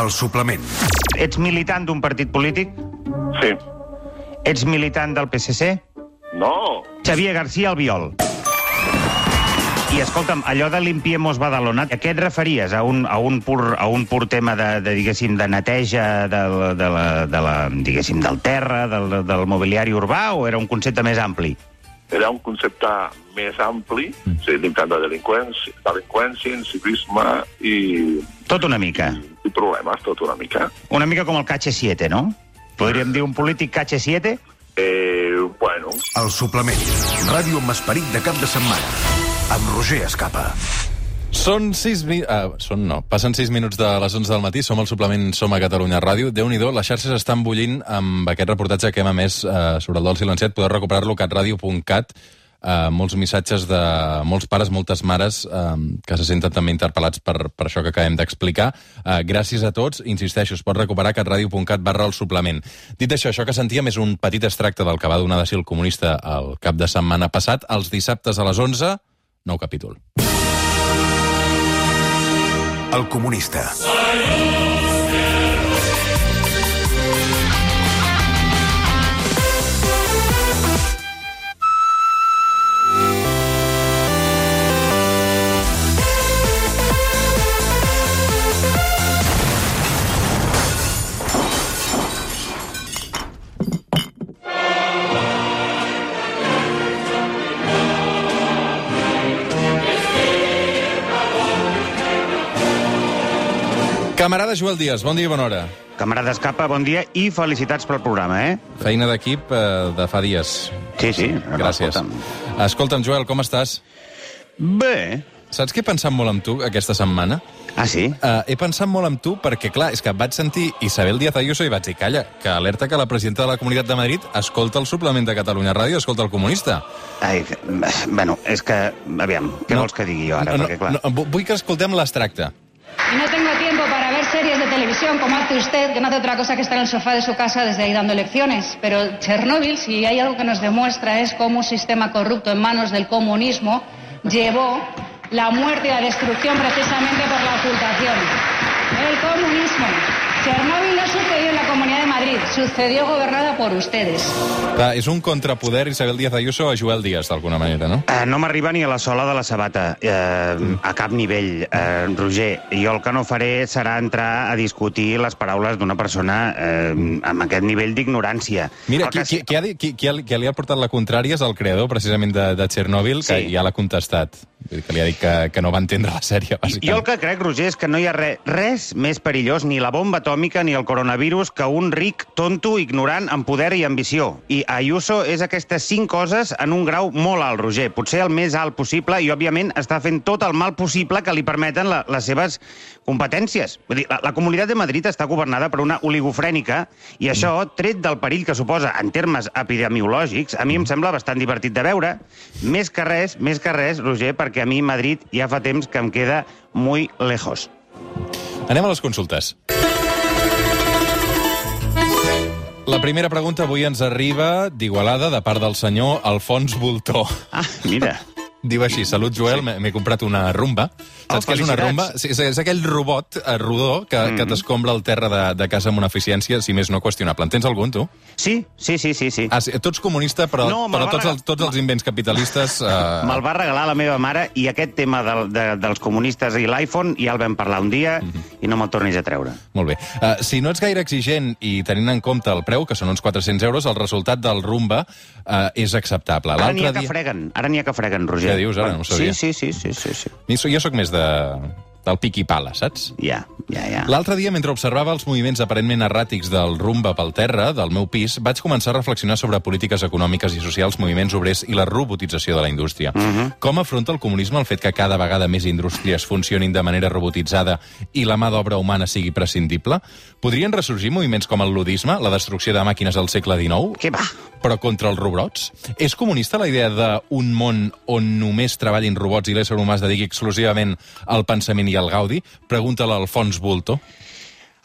El suplement. Ets militant d'un partit polític? Sí. Ets militant del PSC? No. Xavier García Albiol. I escolta'm, allò de Limpiemos Badalona, a què et referies? A un, a un, pur, a un pur tema de, de diguéssim, de neteja de, de, la, de la, diguéssim, del terra, del, del mobiliari urbà, o era un concepte més ampli? Era un concepte més ampli, mm. sí, limitant de delinqüència, delinqüència, incivisme i, Tot una mica. i problemes, tot una mica. Una mica com el KH7, no? Podríem dir un polític KH7? Eh, bueno, El suplement. Ràdio amb esperit de cap de setmana. Amb Roger Escapa. Són 6 mi... Uh, són no. Passen 6 minuts de les 11 del matí. Som al suplement Som a Catalunya Ràdio. déu nhi les xarxes estan bullint amb aquest reportatge que hem emès uh, sobre el dol silenciat. Podeu recuperar-lo a catradio.cat. Uh, molts missatges de molts pares, moltes mares uh, que se senten també interpel·lats per, per això que acabem d'explicar. Uh, gràcies a tots. Insisteixo, es pot recuperar catradio.cat barra el suplement. Dit això, això que sentíem és un petit extracte del que va donar de si el comunista el cap de setmana passat. Els dissabtes a les 11, nou capítol. El comunista. Camarada Joel Díaz, bon dia i bona hora. Camarada Escapa, bon dia i felicitats pel programa, eh? Feina d'equip eh, de fa dies. Sí, sí. Gràcies. Escolta'm. Escolta'm, Joel, com estàs? Bé. Saps que he pensat molt amb tu aquesta setmana? Ah, sí? Uh, he pensat molt amb tu perquè, clar, és que vaig sentir Isabel Díaz Ayuso i vaig dir, calla, que alerta que la presidenta de la Comunitat de Madrid escolta el suplement de Catalunya Ràdio, escolta el comunista. Ai, bueno, és que... Aviam, què No. vols que digui jo ara? no, Perquè, clar... no, vu- vull que escoltem l'extracte. No tengo tiempo televisión como hace usted, que no hace otra cosa que estar en el sofá de su casa desde ahí dando lecciones. Pero Chernóbil, si hay algo que nos demuestra, es cómo un sistema corrupto en manos del comunismo llevó la muerte y la destrucción precisamente por la ocultación. El comunismo. Chernóbil no sucedió en la Comunidad de Madrid, sucedió gobernada por ustedes. Clar, és un contrapoder Isabel Díaz Ayuso a Joel Díaz, d'alguna manera, no? Eh, no m'arriba ni a la sola de la sabata, eh, a cap nivell, eh, Roger. Jo el que no faré serà entrar a discutir les paraules d'una persona eh, amb aquest nivell d'ignorància. Mira, El qui, que qui, qui, ha, qui, qui, ha, qui li ha portat la contrària és el creador, precisament, de, de Chernobyl, que Sí. ja l'ha contestat. Vull dir que li ha dit que, que no va entendre la sèrie, bàsicament. Jo el que crec, Roger, és que no hi ha res, res més perillós, ni la bomba atòmica ni el coronavirus, que un ric, tonto, ignorant, amb poder i ambició. I Ayuso és aquestes cinc coses en un grau molt alt, Roger. Potser el més alt possible i, òbviament, està fent tot el mal possible que li permeten la, les seves competències. Vull dir, la, la Comunitat de Madrid està governada per una oligofrènica i això, tret del perill que suposa en termes epidemiològics, a mi em sembla bastant divertit de veure. Més que res, més que res, Roger, perquè a mi Madrid ja fa temps que em queda muy lejos. Anem a les consultes. La primera pregunta avui ens arriba d'Igualada, de part del senyor Alfons Voltó. Ah, mira. Diu així, salut Joel, m'he m'he comprat una rumba. Oh, Saps què és una rumba? Sí, és, és aquell robot eh, rodó que, mm. que t'escombra el terra de, de casa amb una eficiència, si més no qüestionable. En tens algun, tu? Sí, sí, sí, sí. sí. Ah, sí, tu ets comunista, però, No, però tots, els, tots els invents capitalistes... Eh... Me'l va regalar la meva mare i aquest tema del, de, dels comunistes i l'iPhone ja el vam parlar un dia i no me'l tornis a treure. Molt bé. Uh, si no ets gaire exigent i tenint en compte el preu, que són uns 400 euros, el resultat del rumba uh, és acceptable. Ara n'hi ha L'altre que dia... freguen, ara n'hi ha que freguen, Roger. Què dius, ara? No ho sabia. Sí, sí, sí, sí, sí, sí. Jo sóc més de, del pic i pala, saps? Ja, ja, ja. L'altre dia, mentre observava els moviments aparentment erràtics del rumba pel terra, del meu pis, vaig començar a reflexionar sobre polítiques econòmiques i socials, moviments obrers i la robotització de la indústria. Com afronta el comunisme el fet que cada vegada més indústries funcionin de manera robotitzada i la mà d'obra humana sigui prescindible? Podrien ressorgir moviments com el ludisme, la destrucció de màquines al segle XIX? Què va? però contra els robots? És comunista la idea d'un món on només treballin robots i l'ésser humà es dediqui exclusivament al pensament i al gaudi? Pregunta-la a Alfons Bulto.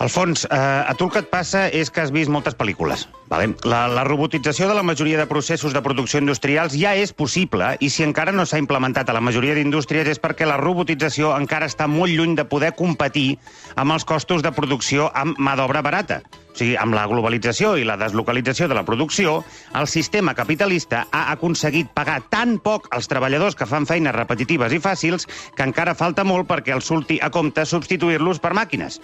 Alfons, eh, a tu el que et passa és que has vist moltes pel·lícules. Vale. La, la robotització de la majoria de processos de producció industrials ja és possible i si encara no s'ha implementat a la majoria d'indústries és perquè la robotització encara està molt lluny de poder competir amb els costos de producció amb mà d'obra barata. O sigui, amb la globalització i la deslocalització de la producció, el sistema capitalista ha aconseguit pagar tan poc als treballadors que fan feines repetitives i fàcils que encara falta molt perquè els surti a compte substituir-los per màquines.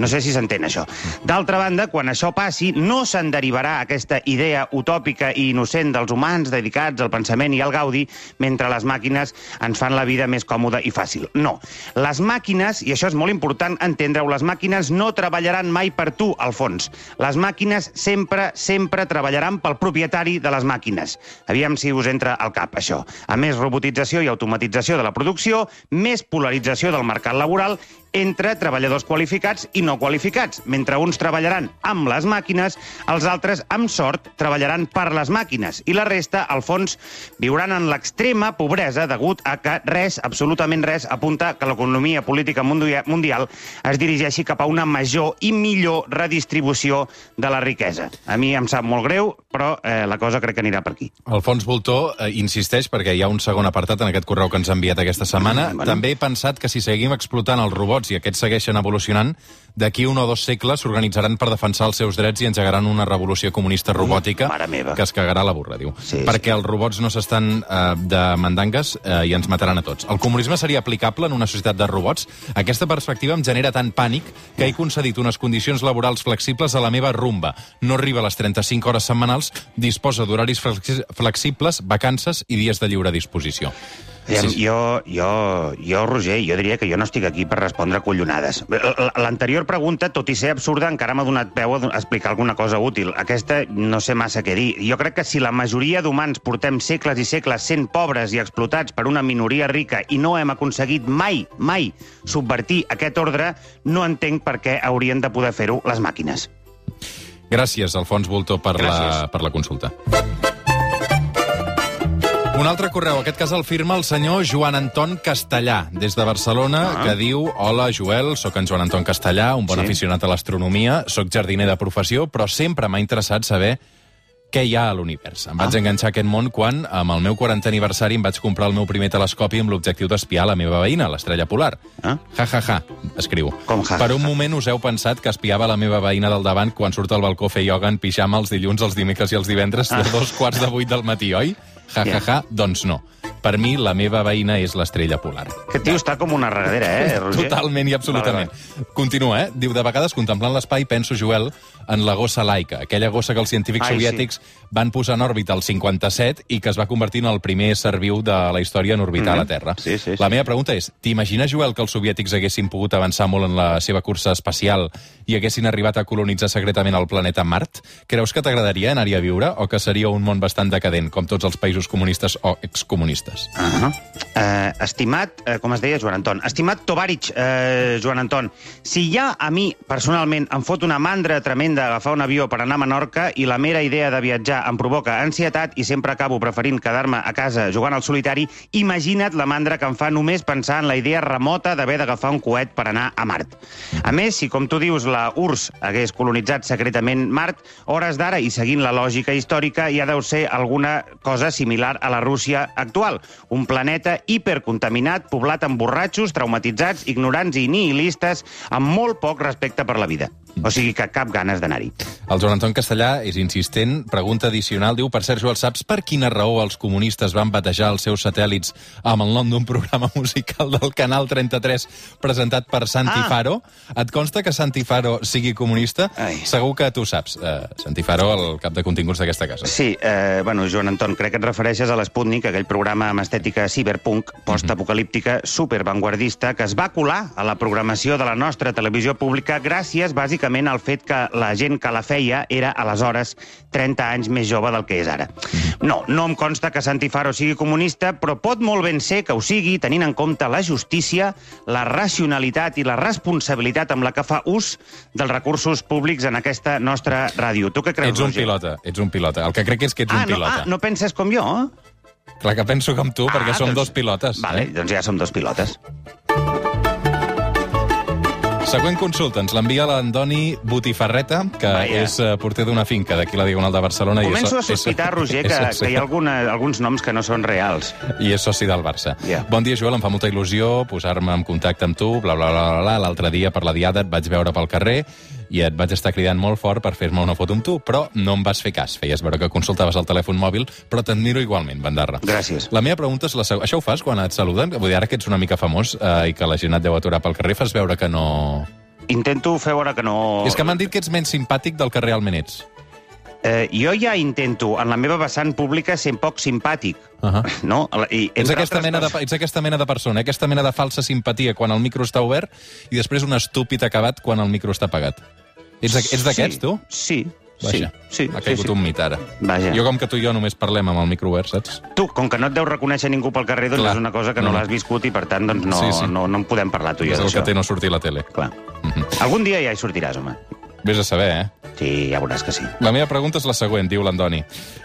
No sé si s'entén això. D'altra banda, quan això passi, no se'n derivarà aquesta idea utòpica i innocent dels humans dedicats al pensament i al gaudi mentre les màquines ens fan la vida més còmoda i fàcil. No. Les màquines, i això és molt important entendre-ho, les màquines no treballaran mai per tu, al fons. Les màquines sempre, sempre treballaran pel propietari de les màquines. Aviam si us entra al cap, això. A més robotització i automatització de la producció, més polarització del mercat laboral entre treballadors qualificats i no qualificats. Mentre uns treballaran amb les màquines, els altres, amb sort, treballaran per les màquines. I la resta, al fons, viuran en l'extrema pobresa degut a que res, absolutament res, apunta que l'economia política mundial es dirigeixi cap a una major i millor redistribució de la riquesa. A mi em sap molt greu, però eh, la cosa crec que anirà per aquí. Alfons Voltó eh, insisteix, perquè hi ha un segon apartat en aquest correu que ens ha enviat aquesta setmana. Mm, bueno. També he pensat que si seguim explotant els robots i aquests segueixen evolucionant, d'aquí un o dos segles s'organitzaran per defensar els seus drets i engegaran una revolució comunista robòtica meva. que es cagarà la burra, diu. Sí, perquè sí. els robots no s'estan eh, de mandangues eh, i ens mataran a tots. El comunisme seria aplicable en una societat de robots? Aquesta perspectiva em genera tant pànic que he concedit unes condicions laborals flexibles a la meva rumba. No arriba a les 35 hores setmanals, disposa d'horaris flexi- flexibles, vacances i dies de lliure disposició. Aviam, Sí, sí. jo, jo, jo, Roger, jo diria que jo no estic aquí per respondre collonades. L'anterior pregunta, tot i ser absurda, encara m'ha donat peu a explicar alguna cosa útil. Aquesta no sé massa què dir. Jo crec que si la majoria d'humans portem segles i segles sent pobres i explotats per una minoria rica i no hem aconseguit mai, mai, subvertir aquest ordre, no entenc per què haurien de poder fer-ho les màquines. Gràcies, Alfons Voltó, per, la, Gràcies. per la consulta. Un altre correu, aquest cas el firma el senyor Joan Anton Castellà, des de Barcelona, Ah. que diu Hola, Joel, sóc en Joan Anton Castellà, un bon Sí. aficionat a l'astronomia, sóc jardiner de professió, però sempre m'ha interessat saber què hi ha a l'univers. Em vaig Ah. enganxar a aquest món quan, amb el meu 40è aniversari, em vaig comprar el meu primer telescopi amb l'objectiu d'espiar la meva veïna, l'estrella polar. Ah. Ja, ja, ja, escriu. Com ja, per un ja. moment us heu pensat que espiava la meva veïna del davant quan surt al balcó a fer ioga en pijama els dilluns, els dimecres i els divendres de dos quarts de vuit del matí, oi? Ja, ja, ja, doncs no. Per mi, la meva veïna és l'estrella polar. Aquest tio està com una regadera, eh, Roger? Totalment i absolutament. Continua, eh? Diu, de vegades, contemplant l'espai, penso, Joel, en la gossa laica, aquella gossa que els científics Ai, soviètics van posar en òrbita el 57 i que es va convertir en el primer ser viu de la història en orbitar Mhm. la Terra. Sí, sí, La sí. meva pregunta és, t'imagines, Joel, que els soviètics haguessin pogut avançar molt en la seva cursa espacial i haguessin arribat a colonitzar secretament el planeta Mart? Creus que t'agradaria anar-hi a viure o que seria un món bastant decadent, com tots els països comunistes o excomunistes? Uh -huh. uh, estimat, uh, com es deia, Joan Anton, estimat Tovarich, uh, Joan Anton, si ja a mi, personalment, em fot una mandra tremenda agafar un avió per anar a Menorca i la mera idea de viatjar em provoca ansietat i sempre acabo preferint quedar-me a casa jugant al solitari, imagina't la mandra que em fa només pensar en la idea remota d'haver d'agafar un coet per anar a Mart. A més, si, com tu dius, la URSS hagués colonitzat secretament Mart, hores d'ara i seguint la lògica històrica ja deu ser alguna cosa similar a la Rússia actual. Un planeta hipercontaminat, poblat amb borratxos, traumatitzats, ignorants i nihilistes, amb molt poc respecte per la vida. O sigui que cap ganes d'anar-hi. El Joan Anton Castellà és insistent. Pregunta addicional. Diu, per cert, Joel, saps per quina raó els comunistes van batejar els seus satèl·lits amb el nom d'un programa musical del Canal 33 presentat per Santi Ah. Faro? Et consta que Santi Faro sigui comunista? Ai. Segur que tu saps. Uh, Santi Faro, el cap de continguts d'aquesta casa. Sí, eh, bueno, Joan Anton, crec que et refereixes a l'Sputnik, aquell programa amb estètica cyberpunk, postapocalíptica, supervanguardista, que es va colar a la programació de la nostra televisió pública gràcies, bàsicament, al fet que la gent que la feia era, aleshores, 30 anys més jove del que és ara. No, no em consta que Santi Faro sigui comunista, però pot molt ben ser que ho sigui, tenint en compte la justícia, la racionalitat i la responsabilitat amb la que fa ús dels recursos públics en aquesta nostra ràdio. Tu què creus, Ets un Roger? pilota, ets un pilota. El que crec és que ets Ah, un no, pilota. ah, no penses com jo? Clar que penso com tu, perquè som doncs- dos pilotes. Vale, Eh? doncs ja som dos pilotes. Següent consulta ens l'envia l'Andoni Botifarreta, que Vaja. és eh, porter d'una finca d'aquí a la Diagonal de Barcelona. Començo i a és, sospitar, Roger, és que, soci- que hi ha alguna, alguns noms que no són reals. I és soci del Barça. Ja. Bon dia, Joel, em fa molta il·lusió posar-me en contacte amb tu, bla, bla, bla, bla, bla. L'altre dia, per la diada, et vaig veure pel carrer i et vaig estar cridant molt fort per fer-me una foto amb tu, però no em vas fer cas. Feies veure que consultaves el telèfon mòbil, però t'admiro igualment, Bandarra. Gràcies. La meva pregunta és la següent. Això ho fas quan et saluden? Vull dir, ara que ets una mica famós eh, i que la gent et deu aturar pel carrer, fas veure que no... Intento fer veure que no... És que m'han dit que ets menys simpàtic del que realment ets. Eh, jo ja intento, en la meva vessant pública, ser poc simpàtic. Uh -huh. No? I, Ets aquesta, mena de, ets aquesta mena de persona, eh? aquesta mena de falsa simpatia quan el micro està obert i després un estúpid acabat quan el micro està apagat. Ets, ets d'aquests, sí, tu? Sí, Vaja, sí, sí. sí, caigut sí. un mit ara. Vaja. Jo, com que tu i jo només parlem amb el micro obert, saps? Tu, com que no et deu reconèixer ningú pel carrer, doncs Clar. és una cosa que no, No, l'has viscut i, per tant, doncs no, Sí, sí. no, no en podem parlar tu i jo és el que té no sortir a la tele. Clar. Mhm. Algun dia ja hi sortiràs, home. Vés a saber, eh? Sí, ja veuràs que sí. La meva pregunta és la següent, diu l'Andoni.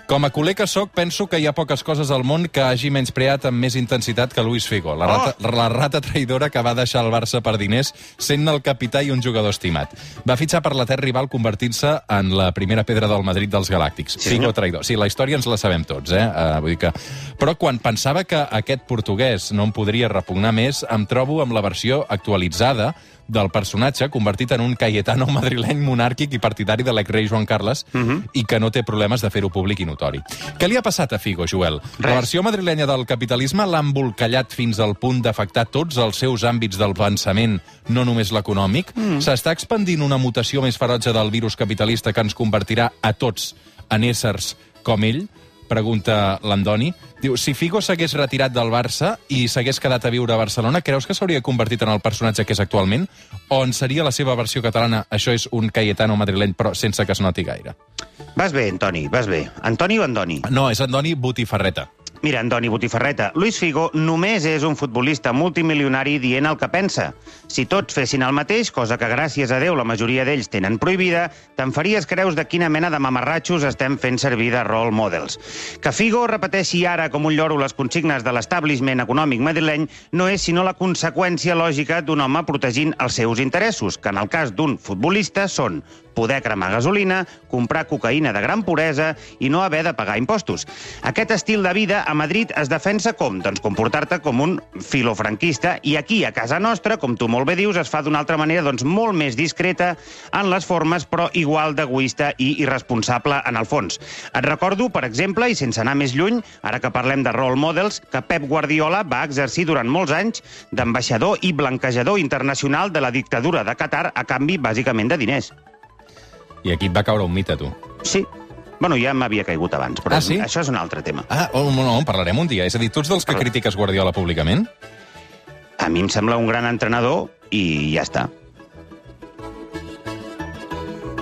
Com a culer que sóc, penso que hi ha poques coses al món que hagi menyspreat amb més intensitat que Luis Figo, la rata, Oh! la rata traïdora que va deixar el Barça per diners, sent el capità i un jugador estimat. Va fitxar per la terra rival convertint-se en la primera pedra del Madrid dels Galàctics. Sí, Figo traïdor. Sí, la història ens la sabem tots, eh? Uh, vull dir que... Però quan pensava que aquest portuguès no em podria repugnar més, em trobo amb la versió actualitzada del personatge convertit en un Cayetano madrileny monàrquic i partidari de l'exrei Joan Carles uh -huh. i que no té problemes de fer-ho públic i notori. Què li ha passat a Figo, Joel? La Res. versió madrilenya del capitalisme l'ha embolcallat fins al punt d'afectar tots els seus àmbits del pensament, no només l'econòmic? Mm. S'està expandint una mutació més ferotge del virus capitalista que ens convertirà a tots en éssers com ell? Pregunta l'Andoni. Diu, si Figo s'hagués retirat del Barça i s'hagués quedat a viure a Barcelona, creus que s'hauria convertit en el personatge que és actualment? O en seria la seva versió catalana, això és un Cayetano madrileny, però sense que es noti gaire? Vas bé, Antoni, vas bé. Antoni o Andoni? No, és Andoni Botifarreta. Mira, Antoni Botifarreta, Luis Figo només és un futbolista multimilionari dient el que pensa. Si tots fessin el mateix, cosa que gràcies a Déu la majoria d'ells tenen prohibida, te'n faries creus de quina mena de mamarratxos estem fent servir de role models. Que Figo repeteixi ara com un lloro les consignes de l'establishment econòmic madrileny no és sinó la conseqüència lògica d'un home protegint els seus interessos, que en el cas d'un futbolista són poder cremar gasolina, comprar cocaïna de gran puresa i no haver de pagar impostos. Aquest estil de vida a Madrid es defensa com? Doncs comportar-te com un filofranquista i aquí, a casa nostra, com tu molt bé dius, es fa d'una altra manera doncs, molt més discreta en les formes, però igual d'egoista i irresponsable en el fons. Et recordo, per exemple, i sense anar més lluny, ara que parlem de role models, que Pep Guardiola va exercir durant molts anys d'ambaixador i blanquejador internacional de la dictadura de Qatar a canvi, bàsicament, de diners. I aquí et va caure un mite, tu. Sí. Bueno, ja m'havia caigut abans, però Ah, sí? això és un altre tema. Ah, oh, no, no, en parlarem un dia. És a dir, tu ets dels que Parla- critiques Guardiola públicament? A mi em sembla un gran entrenador i ja està.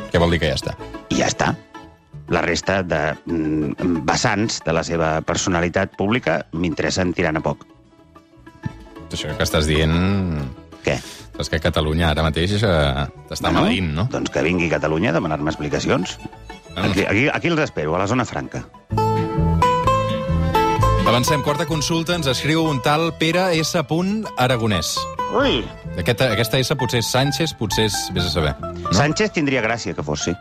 Què vol dir que ja està? I ja està. La resta de mm, vessants de la seva personalitat pública m'interessen tirant a poc. Això que estàs dient... Què? És que Catalunya ara mateix eh, t'està Bueno, maleint, no? Doncs que vingui a Catalunya a demanar-me explicacions. Aquí, aquí, aquí els espero, a la zona franca. Avancem, quarta consulta, ens escriu un tal Pere S. Aragonès. Ui! Aquesta, aquesta S potser és Sánchez, potser és... Vés a saber. No? Sánchez tindria gràcia que fos, sí.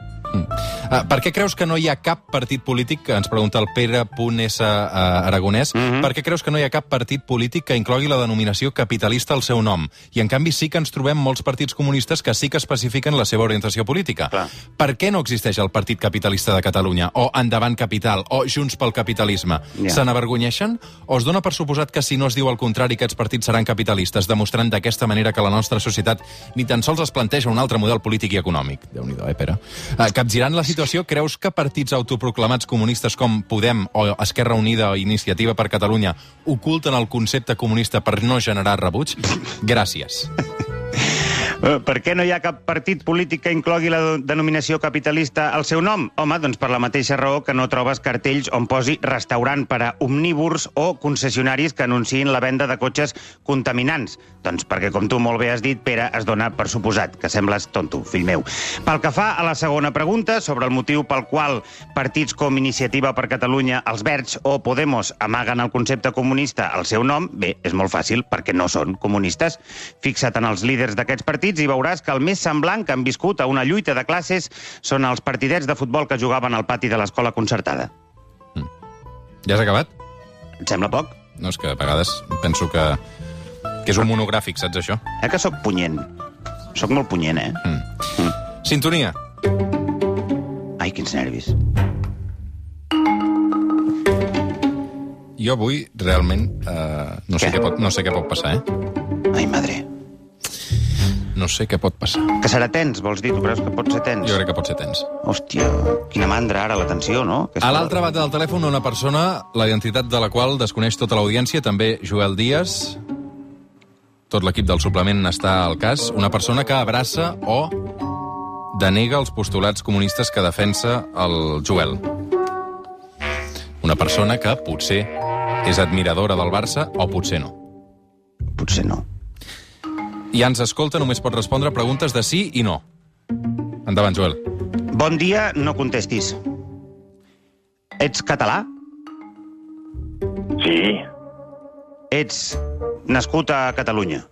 Ah, per què creus que no hi ha cap partit polític, que ens pregunta el Pere.S. Aragonès, mm Mhm. -hmm. per què creus que no hi ha cap partit polític que inclogui la denominació capitalista al seu nom? I en canvi sí que ens trobem molts partits comunistes que sí que especifiquen la seva orientació política. Clar. Per què no existeix el Partit Capitalista de Catalunya, o Endavant Capital, o Junts pel Capitalisme? Ja. Se n'avergonyeixen? O es dona per suposat que si no es diu el contrari aquests partits seran capitalistes, demostrant d'aquesta manera que la nostra societat ni tan sols es planteja un altre model polític i econòmic? déu nhi eh, Pere? Uh, capgirant la situació, creus que partits autoproclamats comunistes com Podem o Esquerra Unida o Iniciativa per Catalunya oculten el concepte comunista per no generar rebuig? Gràcies. Eh, Per què no hi ha cap partit polític que inclogui la denominació capitalista al seu nom? Home, doncs per la mateixa raó que no trobes cartells on posi restaurant per a omnívors o concessionaris que anunciïn la venda de cotxes contaminants. Doncs perquè, com tu molt bé has dit, Pere, es dona per suposat, que sembles tonto, fill meu. Pel que fa a la segona pregunta, sobre el motiu pel qual partits com Iniciativa per Catalunya, els Verds o Podemos amaguen el concepte comunista al seu nom, bé, és molt fàcil, perquè no són comunistes. Fixa't en els líders d'aquests partits partits i veuràs que el més semblant que han viscut a una lluita de classes són els partidets de futbol que jugaven al pati de l'escola concertada. Ja has acabat? Et sembla poc? No, és que a vegades penso que, que és un monogràfic, saps això? Eh que sóc punyent? Sóc molt punyent, eh? Mm. Sintonia. Ai, quins nervis. Jo avui, realment, eh, no, sé Què? què pot, no sé què pot passar, eh? Ai, madre. No sé què pot passar. Que serà tens, vols dir? Tu creus que pot ser tens? Jo crec que pot ser tens. Hòstia, quina mandra ara, l'atenció, no? Aquesta... A l'altra banda del telèfon, una persona, la identitat de la qual desconeix tota l'audiència, també Joel Díaz. Tot l'equip del suplement està al cas. Una persona que abraça o denega els postulats comunistes que defensa el Joel. Una persona que potser és admiradora del Barça o potser no. Potser no. I ens escolta, només pot respondre preguntes de sí i no. Endavant, Joel. Bon dia, no contestis. Ets català? Sí, Ets nascut a Catalunya?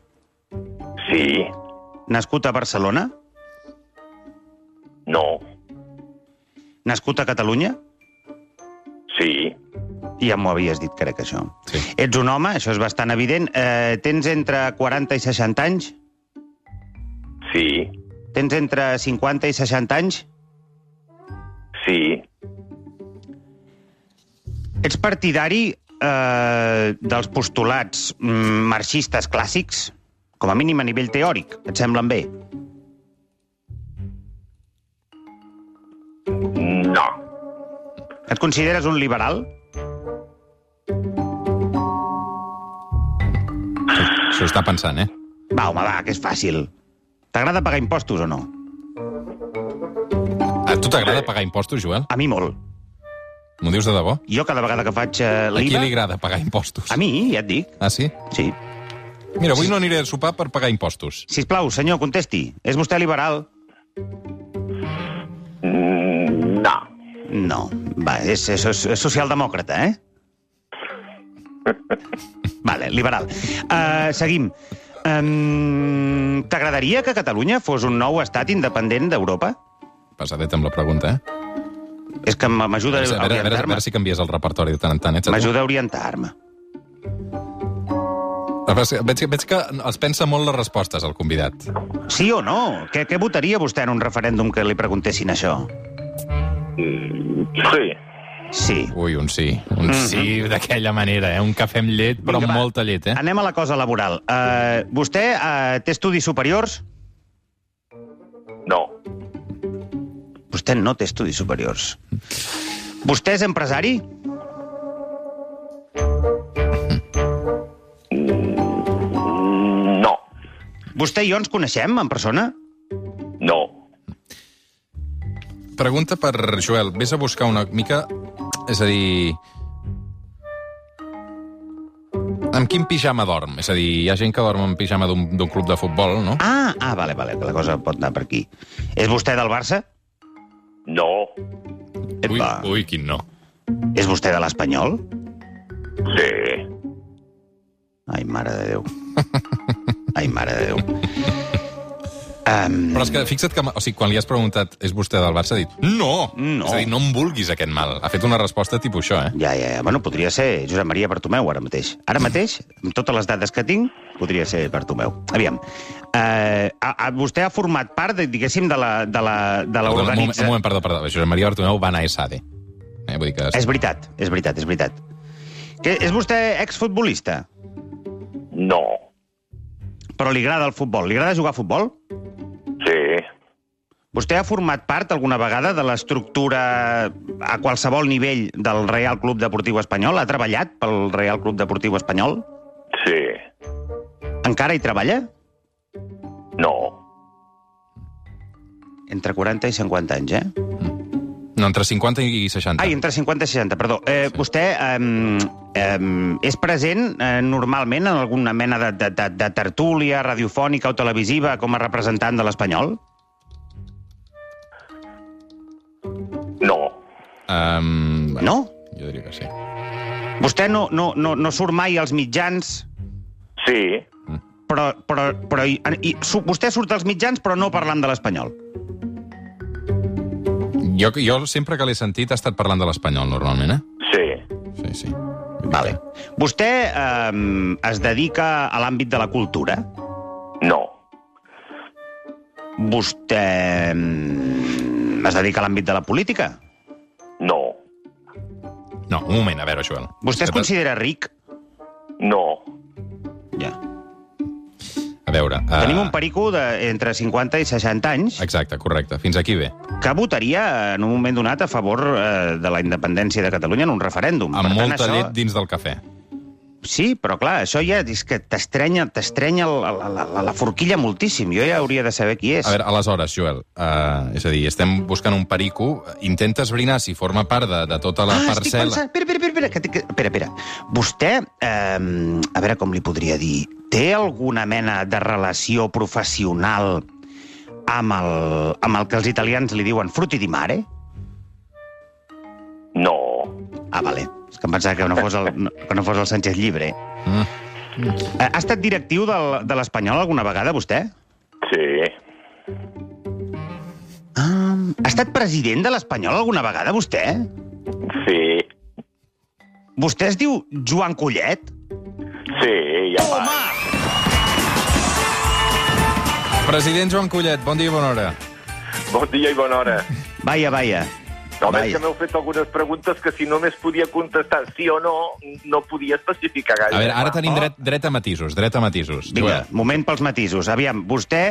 sí, Nascut a Barcelona? no, Nascut a Catalunya? Ja m'ho havies dit, crec, això. Sí. Ets un home, això és bastant evident. Eh, tens entre 40 i 60 anys? sí, Tens entre 50 i 60 anys? sí, Ets partidari eh, dels postulats mm, marxistes clàssics? Com a mínim a nivell teòric. Et semblen bé? no, Et consideres un liberal? S'ho està pensant, eh? Va, home, va, que és fàcil. T'agrada pagar impostos o no? A tu t'agrada pagar impostos, Joel? A mi molt. M'ho dius de debò? Jo cada vegada que faig eh, A qui l'IVA... li agrada pagar impostos? A mi, ja et dic. Ah, sí? Sí. Mira, avui no aniré a sopar per pagar impostos. Sisplau, senyor, contesti. És vostè liberal? Mm, no, No. Va, és, és, és socialdemòcrata, eh? Vale, liberal. Uh, seguim. Um, T'agradaria que Catalunya fos un nou estat independent d'Europa? Pesadet amb la pregunta, eh? És que m'ajuda A a a veure, a veure, a orientar-me. veure si canvies el repertori de tant en tant. Tu? M'ajuda a orientar-me. Veig, que- veig que els pensa molt les respostes, el convidat. Sí o no? Què, què votaria vostè en un referèndum que li preguntessin això? Mm, sí, Sí. Ui, un sí. Un sí d'aquella manera, eh? Un cafè amb llet, però Vinga, amb va. molta llet, eh? Anem a la cosa laboral. Uh, vostè uh, té estudis superiors? no, Vostè no té estudis superiors. Vostè és empresari? no, Vostè i jo ens coneixem en persona? no, Pregunta per Joel. Ves a buscar una mica... És a dir... Amb quin pijama dorm? És a dir, hi ha gent que dorm amb pijama d'un club de futbol, no? Ah, ah, vale, vale, que la cosa pot anar per aquí. És vostè del Barça? no, Ui, ui, quin no. És vostè de l'Espanyol? sí, Ai, mare de Déu. Ai, mare de Déu. Um, Però és que fixa't que, o sigui, quan li has preguntat és vostè del Barça, ha dit no! No. És a dir, no em vulguis aquest mal. Ha fet una resposta tipus això, eh? ja, ja, ja. Bueno, podria ser Josep Maria Bartomeu ara mateix. Ara mateix, amb totes les dades que tinc, podria ser Bartomeu. Aviam. Uh, a, a, vostè ha format part, de, diguéssim, de la, de la, de Perdona, un, moment, l'organització... un moment, perdó, perdó. Josep Maria Bartomeu va anar a ESADE. Eh? Vull dir que... És veritat, és veritat, és veritat. Que, és vostè exfutbolista? no, Però li agrada el futbol? Li agrada jugar a futbol? Vostè ha format part alguna vegada de l'estructura a qualsevol nivell del Real Club Deportiu Espanyol? Ha treballat pel Real Club Deportiu Espanyol? sí, Encara hi treballa? no, Entre 40 i 50 anys, eh? No, entre 50 i 60. Ai, entre 50 i 60, perdó. Eh, Sí. Vostè eh, eh, és present eh, normalment en alguna mena de, de, de, de tertúlia radiofònica o televisiva com a representant de l'Espanyol? Um, bueno, No? Jo diria que sí. Vostè no, no, no, no surt mai als mitjans, sí, però però, però, però i, i, su, vostè surt als mitjans però no parlant de l'espanyol. Jo, jo sempre que l'he sentit ha estat parlant de l'espanyol, normalment, eh? Sí. Sí, sí. Vale. Vostè eh, es dedica a l'àmbit de la cultura? No. Vostè mm, es dedica a l'àmbit de la política? No. Un moment, a veure, Joel. Vostè es considera ric? No. Ja. A veure... Uh... Tenim un perico de, entre 50 i 60 anys Exacte, correcte. Fins aquí bé. que votaria en un moment donat a favor eh, de la independència de Catalunya en un referèndum. Amb Per tant, molta això... llet dins del cafè. Sí, però clar, això ja és que t'estrenya t'estrenya la, la, la, la forquilla moltíssim. Jo ja hauria de saber qui és. A veure, aleshores, Joel, uh, és a dir, estem buscant un perico, intenta esbrinar si forma part de, de tota la ah, estic parcel·la... pensant... Espera, espera, espera, que, que, espera, espera. Vostè, eh, a veure com li podria dir, té alguna mena de relació professional amb el, amb el que els italians li diuen frutti di mare? Ah, vale. És que em pensava que no fos el, no, que no fos el Sánchez Llibre. Mm. Eh, Ha estat directiu del, de l'Espanyol alguna vegada, vostè? Sí. Ah, ha estat president de l'Espanyol alguna vegada, vostè? Sí. Vostè es diu Joan Collet? Sí, ja va. President Joan Collet, bon dia i bona hora. Bon dia i bona hora. Vaja, vaja. No, Vaja. que m'heu fet algunes preguntes que si només podia contestar sí o no, no podia especificar gaire. A veure, ara tenim dret, dret a matisos, dret a matisos. Vinga, Joel. moment pels matisos. Aviam, vostè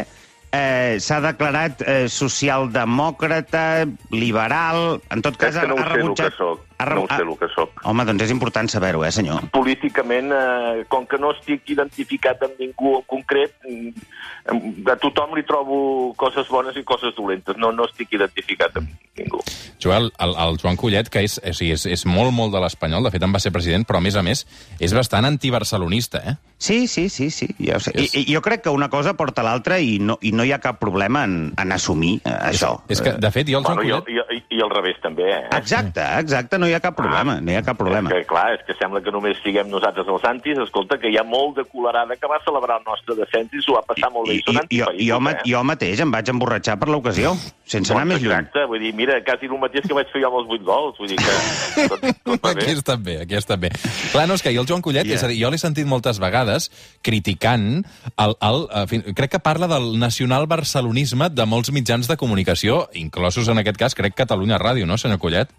eh, s'ha declarat eh, socialdemòcrata, liberal... En tot cas, És que no ho ha sé el rebutjat... ha No ho re- sé el que soc. Home, doncs és important saber-ho, eh, senyor? Políticament, eh, com que no estic identificat amb ningú en concret, mm, a tothom li trobo coses bones i coses dolentes. No, no estic identificat amb ningú. Joel, el, el Joan Collet, que és, o sigui, és, és molt, molt de l'Espanyol, de fet en va ser president, però a més a més és bastant antibarcelonista, eh? Sí, sí, sí, sí. Ja ho sé. I, És- I, jo crec que una cosa porta l'altra i, no, i no hi ha cap problema en, en assumir eh, això. És que, de fet, jo el Joan Bueno, i, Collet... i, i, I al revés també, eh? Exacte, exacte, no hi ha cap problema, no hi ha cap problema. És que, clar, és que sembla que només siguem nosaltres els antis. Escolta, que hi ha molt de colerada que va celebrar el nostre descens i s'ho va passar molt bé. I, I, i, jo, jo, eh? jo mateix em vaig emborratxar per l'ocasió, sense anar més lluny. Exacte, vull dir, mira, quasi el mateix que vaig fer jo amb els 8 gols. Vull dir que tot, Aquí està bé, aquí està bé. Clar, no, és que jo el Joan Collet, Yeah. és a dir, jo l'he sentit moltes vegades criticant el, el, eh, fin- crec que parla del nacional barcelonisme de molts mitjans de comunicació, inclosos en aquest cas, crec, Catalunya Ràdio, no, senyor Collet?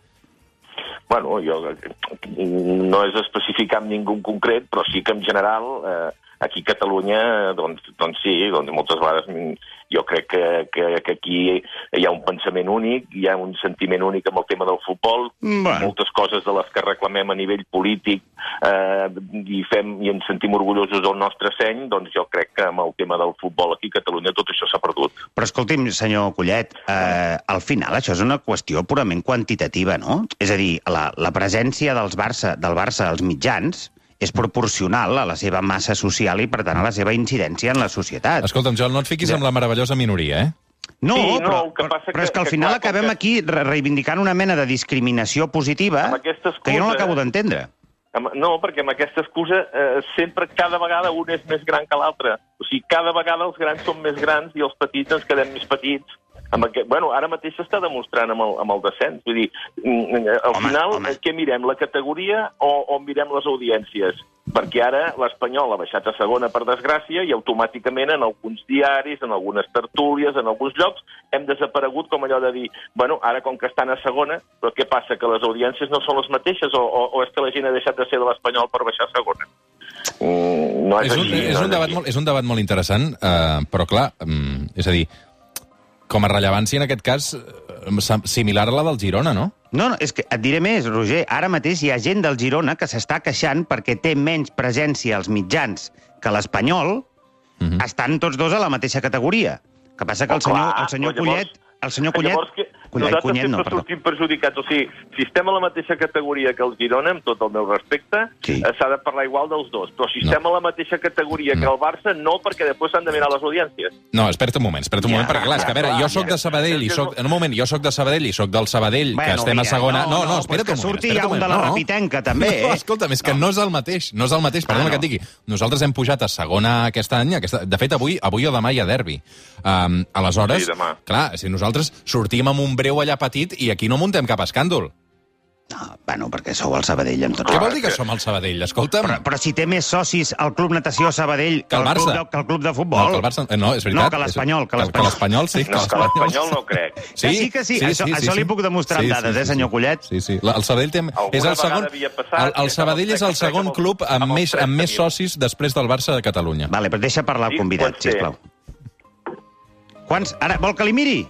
Bueno, jo no és especificar amb ningú en concret, però sí que en general eh, aquí a Catalunya, doncs, doncs sí, doncs moltes vegades jo crec que, que, que aquí hi ha un pensament únic, hi ha un sentiment únic amb el tema del futbol, Bueno. moltes coses de les que reclamem a nivell polític eh, i, fem, i ens sentim orgullosos del nostre seny, doncs jo crec que amb el tema del futbol aquí a Catalunya tot això s'ha perdut. Però escolti'm, senyor Collet, eh, al final això és una qüestió purament quantitativa, no? És a dir, la, la presència dels Barça, del Barça als mitjans és proporcional a la seva massa social i, per tant, a la seva incidència en la societat. Escolta'm, Joel, no et fiquis amb la meravellosa minoria, eh? No, Sí, no, però, que passa però és que- que al que, final clar, com acabem que- aquí re reivindicant una mena de discriminació positiva aquesta que jo no excusa- l'acabo d'entendre. No, perquè amb aquesta excusa eh, sempre, cada vegada, un és més gran que l'altre. O sigui, cada vegada els grans són més grans i els petits ens quedem més petits. Amb aquest, bueno, ara mateix s'està demostrant amb el, amb el descens. Vull dir, mm, al Home, final, home. què mirem, la categoria o, o mirem les audiències? Perquè ara l'Espanyol ha baixat a segona, per desgràcia, i automàticament en alguns diaris, en algunes tertúlies, en alguns llocs, hem desaparegut com allò de dir, bueno, ara com que estan a segona, però què passa, que les audiències no són les mateixes o, o, o és que la gent ha deixat de ser de l'Espanyol per baixar a segona? Mm, no és, És un, així, és, no un debat molt, és un debat molt interessant, eh, però clar, mm, és a dir, com a rellevància en aquest cas, eh, similar a la del Girona, no? No, no, és que et diré més, Roger. Ara mateix hi ha gent del Girona que s'està queixant perquè té menys presència als mitjans que l'Espanyol, estan tots dos a la mateixa categoria. que passa que el Oh, senyor, clar, el senyor llavors- Collet... El senyor Collet, llavors que- nosaltres Cunyet no, sempre perdó. sortim perjudicats. O sigui, si estem a la mateixa categoria que el Girona, amb tot el meu respecte, Sí. eh, s'ha de parlar igual dels dos. Però si No. estem a la mateixa categoria que el Barça, no, perquè després s'han de mirar les audiències. No, espera't un moment, espera't un Ja, moment, perquè clar, és que a veure, clar, jo sóc ja. de Sabadell i soc... En un moment, jo sóc de Sabadell i sóc del Sabadell, que estem a segona... No, no, espera't pues que un moment. surti espera't ja un de la no. Rapitenca, també, No, eh? escolta'm, és que no, és el mateix, no és el mateix, perdona Ah, que no. et digui. Nosaltres hem pujat a segona aquest any, aquesta... de fet, avui avui o demà hi ha derbi. Um, aleshores, Sí, demà. clar, si nosaltres sortim amb un breu allà petit i aquí no muntem cap escàndol. No, bueno, perquè sou el Sabadell amb tots. Què vol dir que que- som el Sabadell? Escolta'm, Però, però si té més socis el Club Natació Sabadell Que el el club de, que el Club de futbol. no, que el Barça... eh, No, és veritat. No, que l'Espanyol, que l'Espanyol. sí. No, que l'Espanyol no crec. Que sí, que sí. Això- això li puc demostrar amb dades, eh, senyor Collet? Sí, sí. El Sabadell té... Alguna és el segon... passat, el, el Sabadell és el que segon amb club amb, amb més, amb més 30.000. socis després del Barça de Catalunya. Vale, però deixa parlar el Sí, convidat, sisplau. Quants? Ara, vol que li miri?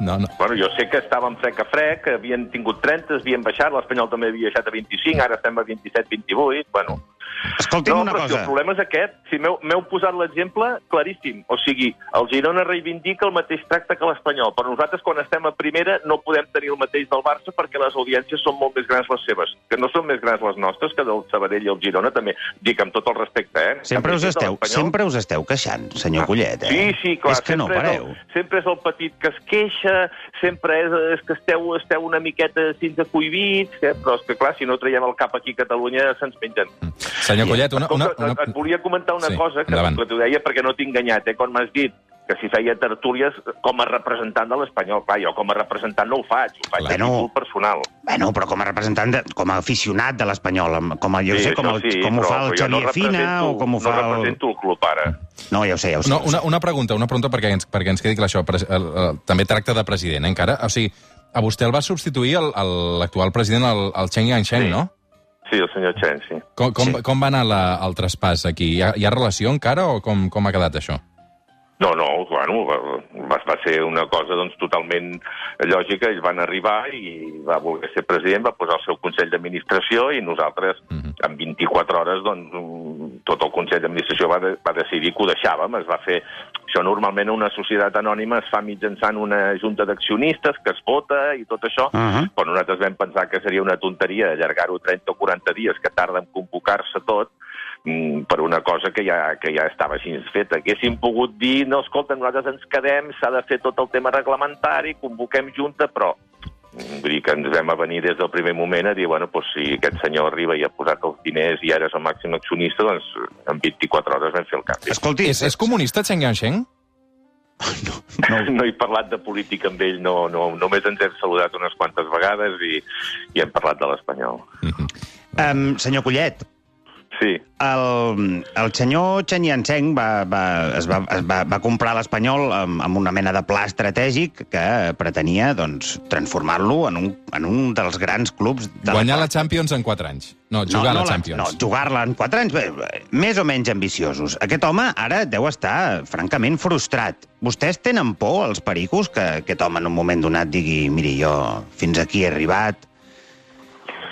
No, no. Bueno, jo sé que estàvem frec a frec, havien tingut 30, havien baixat, l'Espanyol també havia baixat a 25, ara estem a 27-28, bueno... Escolti'm no, una però si cosa. el problema és aquest. Si m'heu posat l'exemple claríssim. O sigui, el Girona reivindica el mateix tracte que l'Espanyol, però nosaltres quan estem a primera no podem tenir el mateix del Barça perquè les audiències són molt més grans les seves, que no són més grans les nostres que del Sabadell i el Girona, també. Dic amb tot el respecte, eh? Sempre us, esteu, sempre us esteu queixant, senyor Collet, eh? Sí, sí, clar. És que no sempre pareu. És el, sempre és el petit que es queixa, sempre és, és que esteu, esteu una miqueta fins a cohibits, eh? però és que, clar, si no traiem el cap aquí a Catalunya, se'ns mengen. Senyor Collet, una... una, una... et, et volia comentar una Sí, cosa que, endavant. que t'ho deia perquè no t'he enganyat, eh? quan m'has dit que si feia tertúlies com a representant de l'Espanyol. Clar, jo com a representant no ho faig, ho faig Bueno. a títol personal. Bueno, però com a representant, de, com a aficionat de l'Espanyol, com a, jo Sí, sé, com, el, sí, com ho fa el jo no Xavier Fina o com ho fa No el... represento el club, ara. No, ja ho sé, ja ho sé. No, una, una pregunta, una pregunta perquè ens, perquè ens quedi clar això. Pres- el, el, també tracta de president, eh, encara? O sigui, a vostè el va substituir l'actual president, el, el Cheng Yansheng, Sí. no? Sí, el senyor Chen, sí. Com, com, Sí. com va anar la, el traspàs aquí? Hi ha, hi ha relació encara o com, com ha quedat això? No, no, bueno, va, va, ser una cosa doncs, totalment lògica. Ells van arribar i va voler ser president, va posar el seu Consell d'Administració i nosaltres, Mhm. en 24 hores, doncs, tot el Consell d'Administració va, de, va decidir que ho deixàvem. Es va fer... Això normalment una societat anònima es fa mitjançant una junta d'accionistes que es vota i tot això, Uh -huh. però nosaltres vam pensar que seria una tonteria allargar-ho 30 o 40 dies, que tarda en convocar-se tot, mm, per una cosa que ja, que ja estava així feta. Haguéssim pogut dir, no, escolta, nosaltres ens quedem, s'ha de fer tot el tema reglamentari, convoquem junta, però vull dir que ens vam venir des del primer moment a dir, bueno, doncs si aquest senyor arriba i ha posat els diners i ara és el màxim accionista, doncs en 24 hores vam fer el canvi. Escolti, És, és comunista Cheng Yansheng? no, No he parlat de política amb ell, no, no, només ens hem saludat unes quantes vegades i, i hem parlat de l'espanyol. um, senyor Collet, Sí, el, el senyor Chen Yanseng va, va, es, va, es va, va comprar l'Espanyol amb, amb una mena de pla estratègic que pretenia doncs, transformar-lo en, un, en un dels grans clubs de Guanyar la la Champions en 4 anys. No, jugar no, a la Champions. No, jugar-la en 4 anys, bé, bé, més o menys ambiciosos. Aquest home ara deu estar francament frustrat. Vostès tenen por, els pericos, que aquest home en un moment donat digui miri, jo fins aquí he arribat,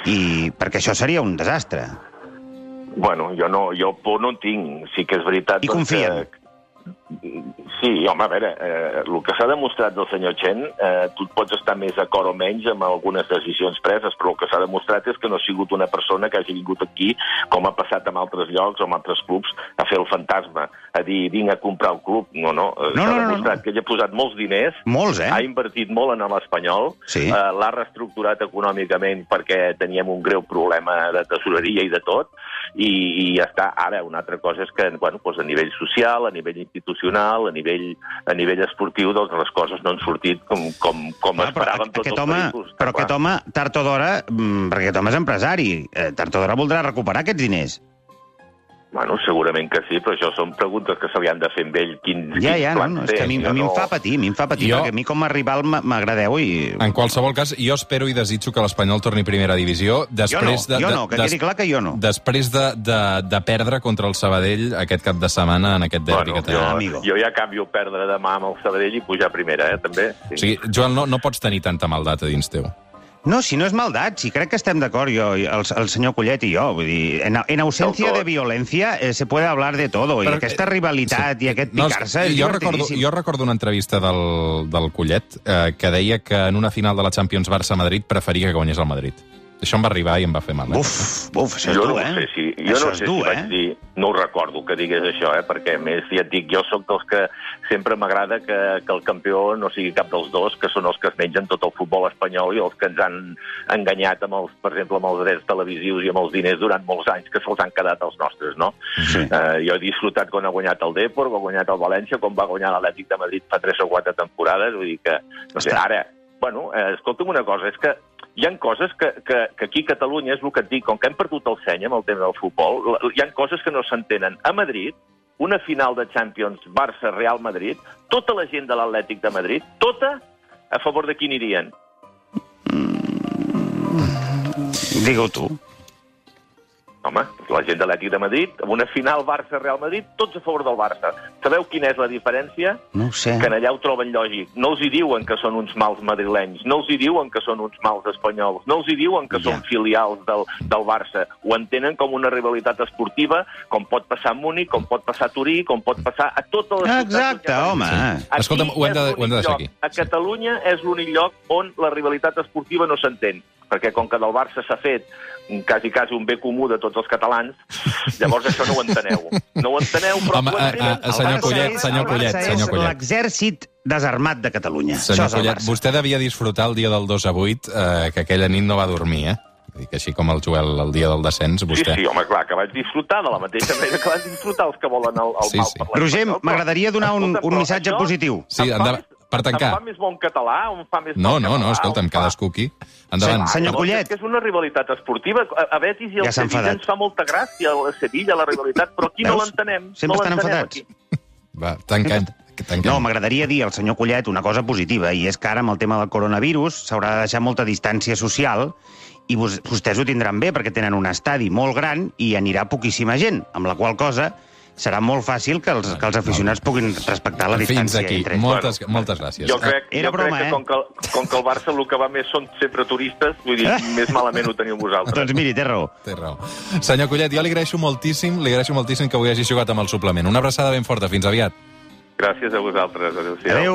i perquè això seria un desastre. Bueno, jo no, jo por no en tinc. Sí que és veritat... I doncs, confien. que- Sí, home, a veure, eh, el que s'ha demostrat del senyor Chen, eh, tu pots estar més d'acord o menys amb algunes decisions preses, però el que s'ha demostrat és que no ha sigut una persona que hagi vingut aquí, com ha passat en altres llocs o en altres clubs, a fer el fantasma, a dir, vinc a comprar el club. No, no, eh, No, no, no, demostrat no. que ell ha posat molts diners, Molts, eh? ha invertit molt en l'Espanyol, Sí. eh, l'ha reestructurat econòmicament perquè teníem un greu problema de tesoreria i de tot, i, i ja està. Ara, una altra cosa és que bueno, doncs a nivell social, a nivell institucional, a nivell, a nivell esportiu, doncs les coses no han sortit com, com, com però esperàvem tots els home, pericos. però aquest home, tard o d'hora, mm, perquè aquest home és empresari, eh, tard o d'hora voldrà recuperar aquests diners. Bueno, segurament que sí, però això són preguntes que se li han de fer amb ell. Quin, Ja, quin ja, no, no, és que a mi, Jo a mi em no- fa patir, a mi em fa patir, Jo- perquè a mi com a rival m'agradeu i... En qualsevol cas, jo espero i desitjo que l'Espanyol torni a primera divisió Jo no, després de, jo de, no, que des- quedi clar que jo no. després de, de, de perdre contra el Sabadell aquest cap de setmana en aquest derbi Bueno, que jo, tenim. amigo. jo ja canvio perdre demà amb el Sabadell i pujar a primera, eh, també. O sigui, Joel, no, no pots tenir tanta maldat a dins teu. No, si no és maldat, si crec que estem d'acord, jo, i el, el senyor Collet i jo. Vull dir, en, en tot. de violencia eh, se puede hablar de todo. I Però, aquesta eh, rivalitat i aquest No, picar-se és jo, recordo, jo recordo una entrevista del, del Collet eh, que deia que en una final de la Champions Barça-Madrid preferia que guanyés el Madrid. Això em va arribar i em va fer mal. Eh? Buf, buf, això és jo dur, no eh? sé si, jo això no és sé dur, si vaig eh? dir, no ho recordo que digués això, eh? perquè a més ja et dic, jo sóc dels que sempre m'agrada que, que el campió no sigui cap dels dos, que són els que es mengen tot el futbol espanyol i els que ens han enganyat, amb els, per exemple, amb els drets televisius i amb els diners durant molts anys, que se'ls han quedat els nostres, no? Sí. Eh, jo he disfrutat quan ha guanyat el Depor, quan ha guanyat el València, quan va guanyar l'Atlètic de Madrid fa tres o quatre temporades, vull dir que, no sé, Està. ara, bueno, eh, escolta'm una cosa, és que hi han coses que, que, que aquí a Catalunya, és el que et dic, com que hem perdut el seny amb el tema del futbol, hi han coses que no s'entenen. A Madrid, una final de Champions Barça-Real Madrid, tota la gent de l'Atlètic de Madrid, tota a favor de qui anirien? Digue-ho tu. Home, la gent de l'Atlètic de Madrid, amb una final Barça-Real Madrid, tots a favor del Barça. Sabeu quina és la diferència? No ho sé. que allà ho troben lògic. No els hi diuen que són uns mals madrilenys, no els hi diuen que són uns mals espanyols, no els hi diuen que Ja. són filials del, del Barça. Ho entenen com una rivalitat esportiva, com pot passar a Múnich, com pot passar a Turí, com pot passar a totes les Exacte, ciutats. home. Aquí Escolta'm, ho hem de- ho hem de deixar lloc. aquí. A Catalunya és l'únic lloc on la rivalitat esportiva no s'entén, perquè com que del Barça s'ha fet quasi, quasi un bé comú de tots els catalans, llavors això no ho enteneu. No ho enteneu, però... Home, ho a- a- a El senyor Collet, senyor Collet, senyor Collet. l'exèrcit desarmat de Catalunya. Senyor Collet, vostè devia disfrutar el dia del 2 a 8, eh, que aquella nit no va dormir, eh? Vull dir que així com el Joel el dia del descens, Sí, vostè... sí, home, clar, que vaig disfrutar de la mateixa manera que van disfrutar els que volen el, el Sí, mal sí. per. Roger, però- m'agradaria donar un, un missatge això positiu. Sí, endavant, per tancar. Em fa més bon català o em fa més No, bon no, català? no, escolta'm, o em fa- cadascú aquí. Endavant. Sí, Senyor Collet. És que és una rivalitat esportiva. A, a Betis i el Ja Sevilla ens fa molta gràcia, el Sevilla, la rivalitat, però aquí no Veus? l'entenem. Sempre no estan enfadats. aquí. Va, tanquem. tanquem. No, m'agradaria dir al senyor Collet una cosa positiva, i és que ara amb el tema del coronavirus s'haurà de deixar molta distància social i vos, vostès ho tindran bé perquè tenen un estadi molt gran i anirà poquíssima gent, amb la qual cosa serà molt fàcil que els, que els aficionats puguin respectar la Fins distància aquí. entre ells. Moltes, moltes gràcies. Jo crec, Era jo broma, crec que eh? com que, com que el Barça el que va més són sempre turistes, vull dir, més malament ho teniu vosaltres. Doncs miri, té raó. Té raó. Senyor Collet, jo li agraeixo moltíssim, li agraeixo moltíssim que avui hagi jugat amb el suplement. Una abraçada ben forta. Fins aviat. Gràcies a vosaltres. Adéu-siau. Adéu.